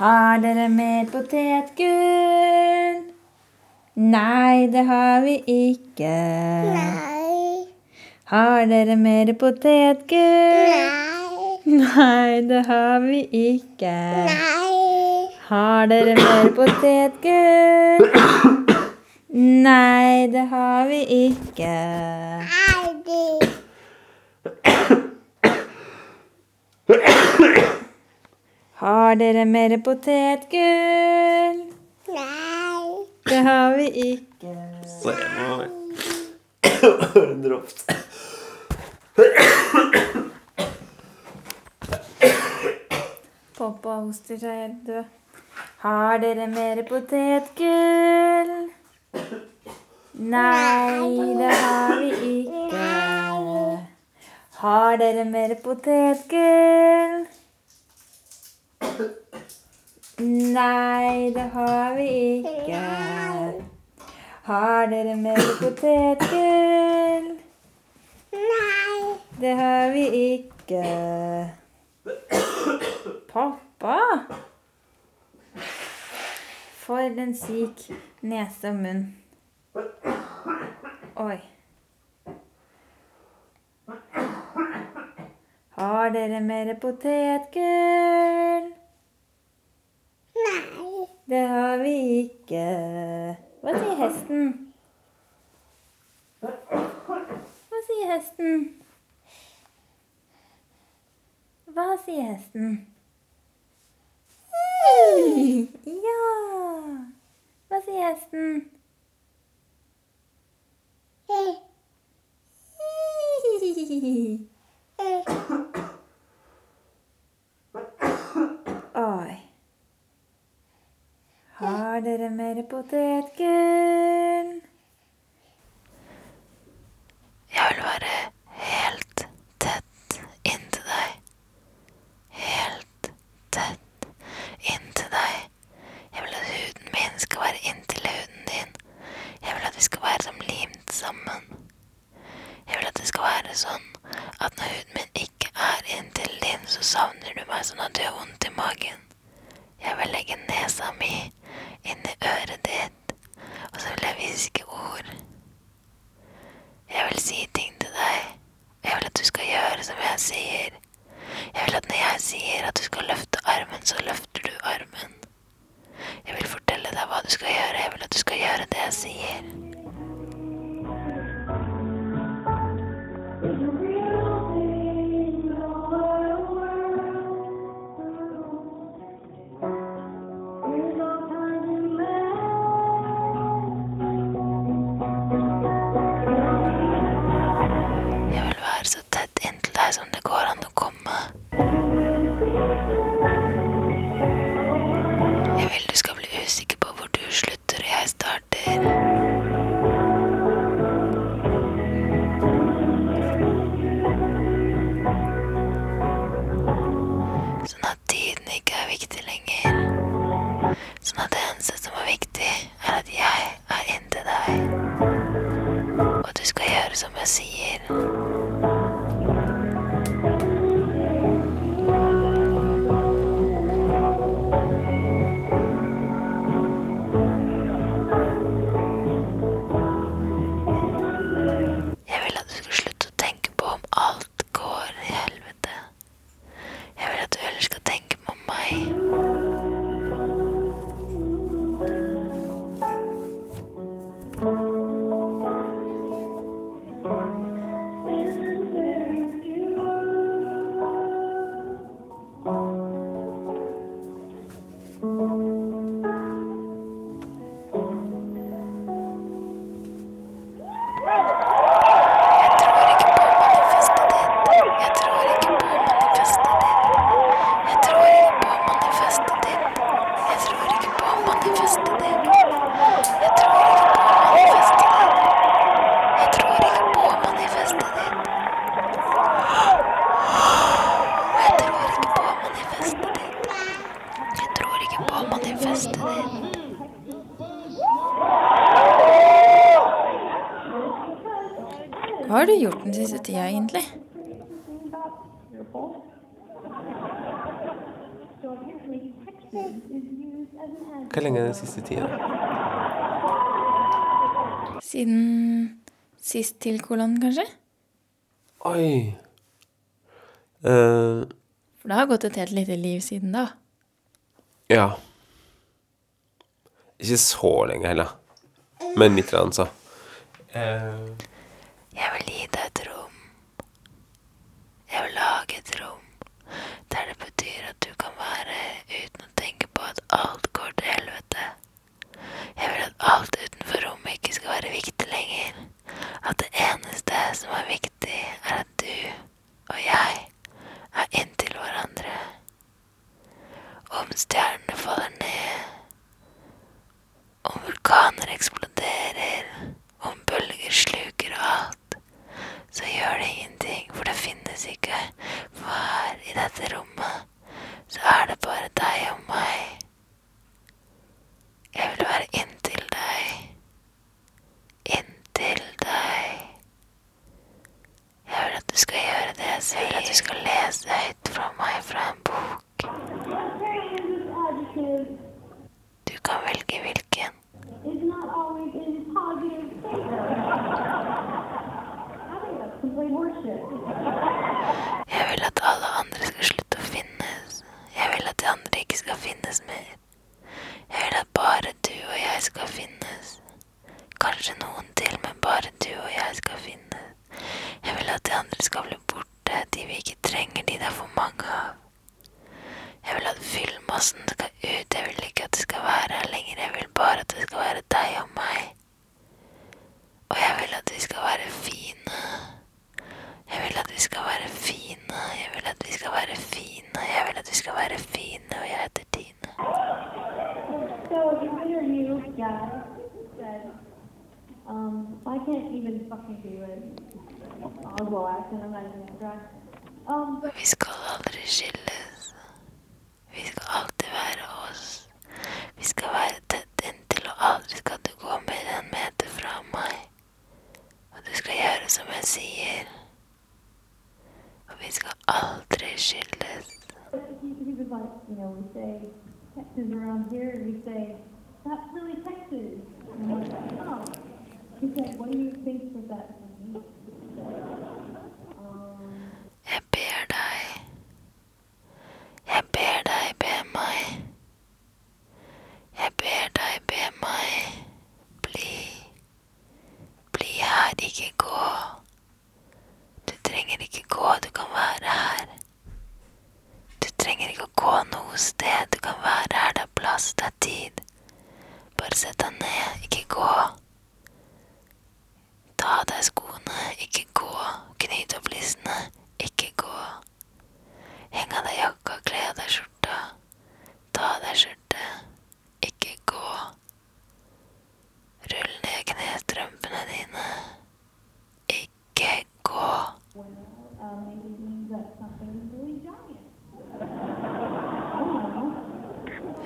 Har dere mer potetgull? Nei, det har vi ikke. Nei. Har dere mer potetgull? Nei. Nei, det har vi ikke. Nei. Har dere mer potetgull? Nei, det har vi ikke. Aldri. Har dere mer potetgull? Nei. Det har vi ikke. Se nå. Dropp. Pappa hoster seg helt død. Har dere mer potetgull? Nei, det har vi ikke. Har dere mer potetgull? Nei, det har vi ikke. Har dere mer potetgull? Nei. Det har vi ikke. Pappa! For en syk nese og munn. Oi. Har dere mer potetgull? Hesten. Was ihr Hesten? Was ihr Hesten? Ja. Was ihr Hesten? Hey. Har dere mer potetgull? Tett som det går an å komme. Jeg vil du skal bli usikker på hvor du slutter og jeg starter. Sånn at tiden ikke er viktig lenger. Sånn at det eneste som er viktig, er at jeg er inntil deg. Og du skal gjøre som jeg sier. På manifestet. Hva har du gjort den siste tida, egentlig? Hvor lenge er den siste tida? Siden sist til kolon, kanskje? Oi. Uh, For det har gått et helt lite liv siden da. ja. Ikke så lenge heller. Men litt, grann, så. Uh. Jeg vil gi deg et rom. Jeg vil lage et rom der det betyr at du kan være uten å tenke på at alt går til helvete. Jeg vil at alt utenfor rommet ikke skal være viktig lenger. At det eneste som er viktig, er at du og jeg er inntil hverandre. Om stjernene faller ned, excellent Jeg vil at alle andre skal slutte å finnes. Jeg vil at de andre ikke skal finnes mer. Jeg vil at bare du og jeg skal finnes. Kanskje noen til, men bare du og jeg skal finnes. Jeg vil at de andre skal bli borte, de vi ikke trenger, de det er for mange av. Jeg vil at fyllmassen skal ut, jeg vil ikke at det skal være her lenger, jeg vil bare at det skal være deg og meg. Og jeg vil at vi skal være fine. Jeg vil at vi skal være fine, jeg vil at vi skal være fine, jeg vil at vi skal være fine, og jeg heter Tine. So interview guy said, um, I can't even fucking do it. Oswald accent, I'm not even gonna try. Um, but Vi skal aldri skilles. Vi skal alltid være oss. Vi skal være tett inntil, og aldri skal du gå mer enn en meter fra meg. Og du skal gjøre som jeg sier. Og vi skal aldri skilles. he, he was like, you know, we say Texas around here, and we say, that's really Texas. And I'm like, oh. He said, what do you think that that means? Um, Jeg ber deg. Jeg ber deg, be meg. Jeg ber deg, be meg. Bli. Bli her, ikke gå. Du trenger ikke gå, du kan være her. Du trenger ikke å gå noe sted, du kan være her, det er tid. Bare sett deg ned, ikke gå. Ta av deg skoene, ikke gå. Knyt opp lissene, ikke gå. Heng av deg jakka, kle av deg skjorta. Ta av deg skjørtet, ikke gå. Rull ned knestrømpene dine. Ikke gå. well, uh, maybe it means that something's really giant.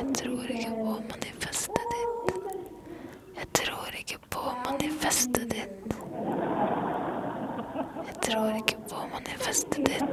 Jeg tror ikke på manifestet ditt. Jeg tror ikke på manifestet ditt. Jeg tror ikke på manifestet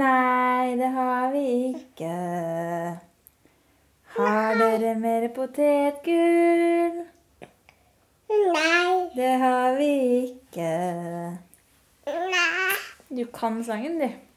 Nei, det har vi ikke. Har dere mer potetgull? Nei. Det har vi ikke. Nei. Du kan sangen, du.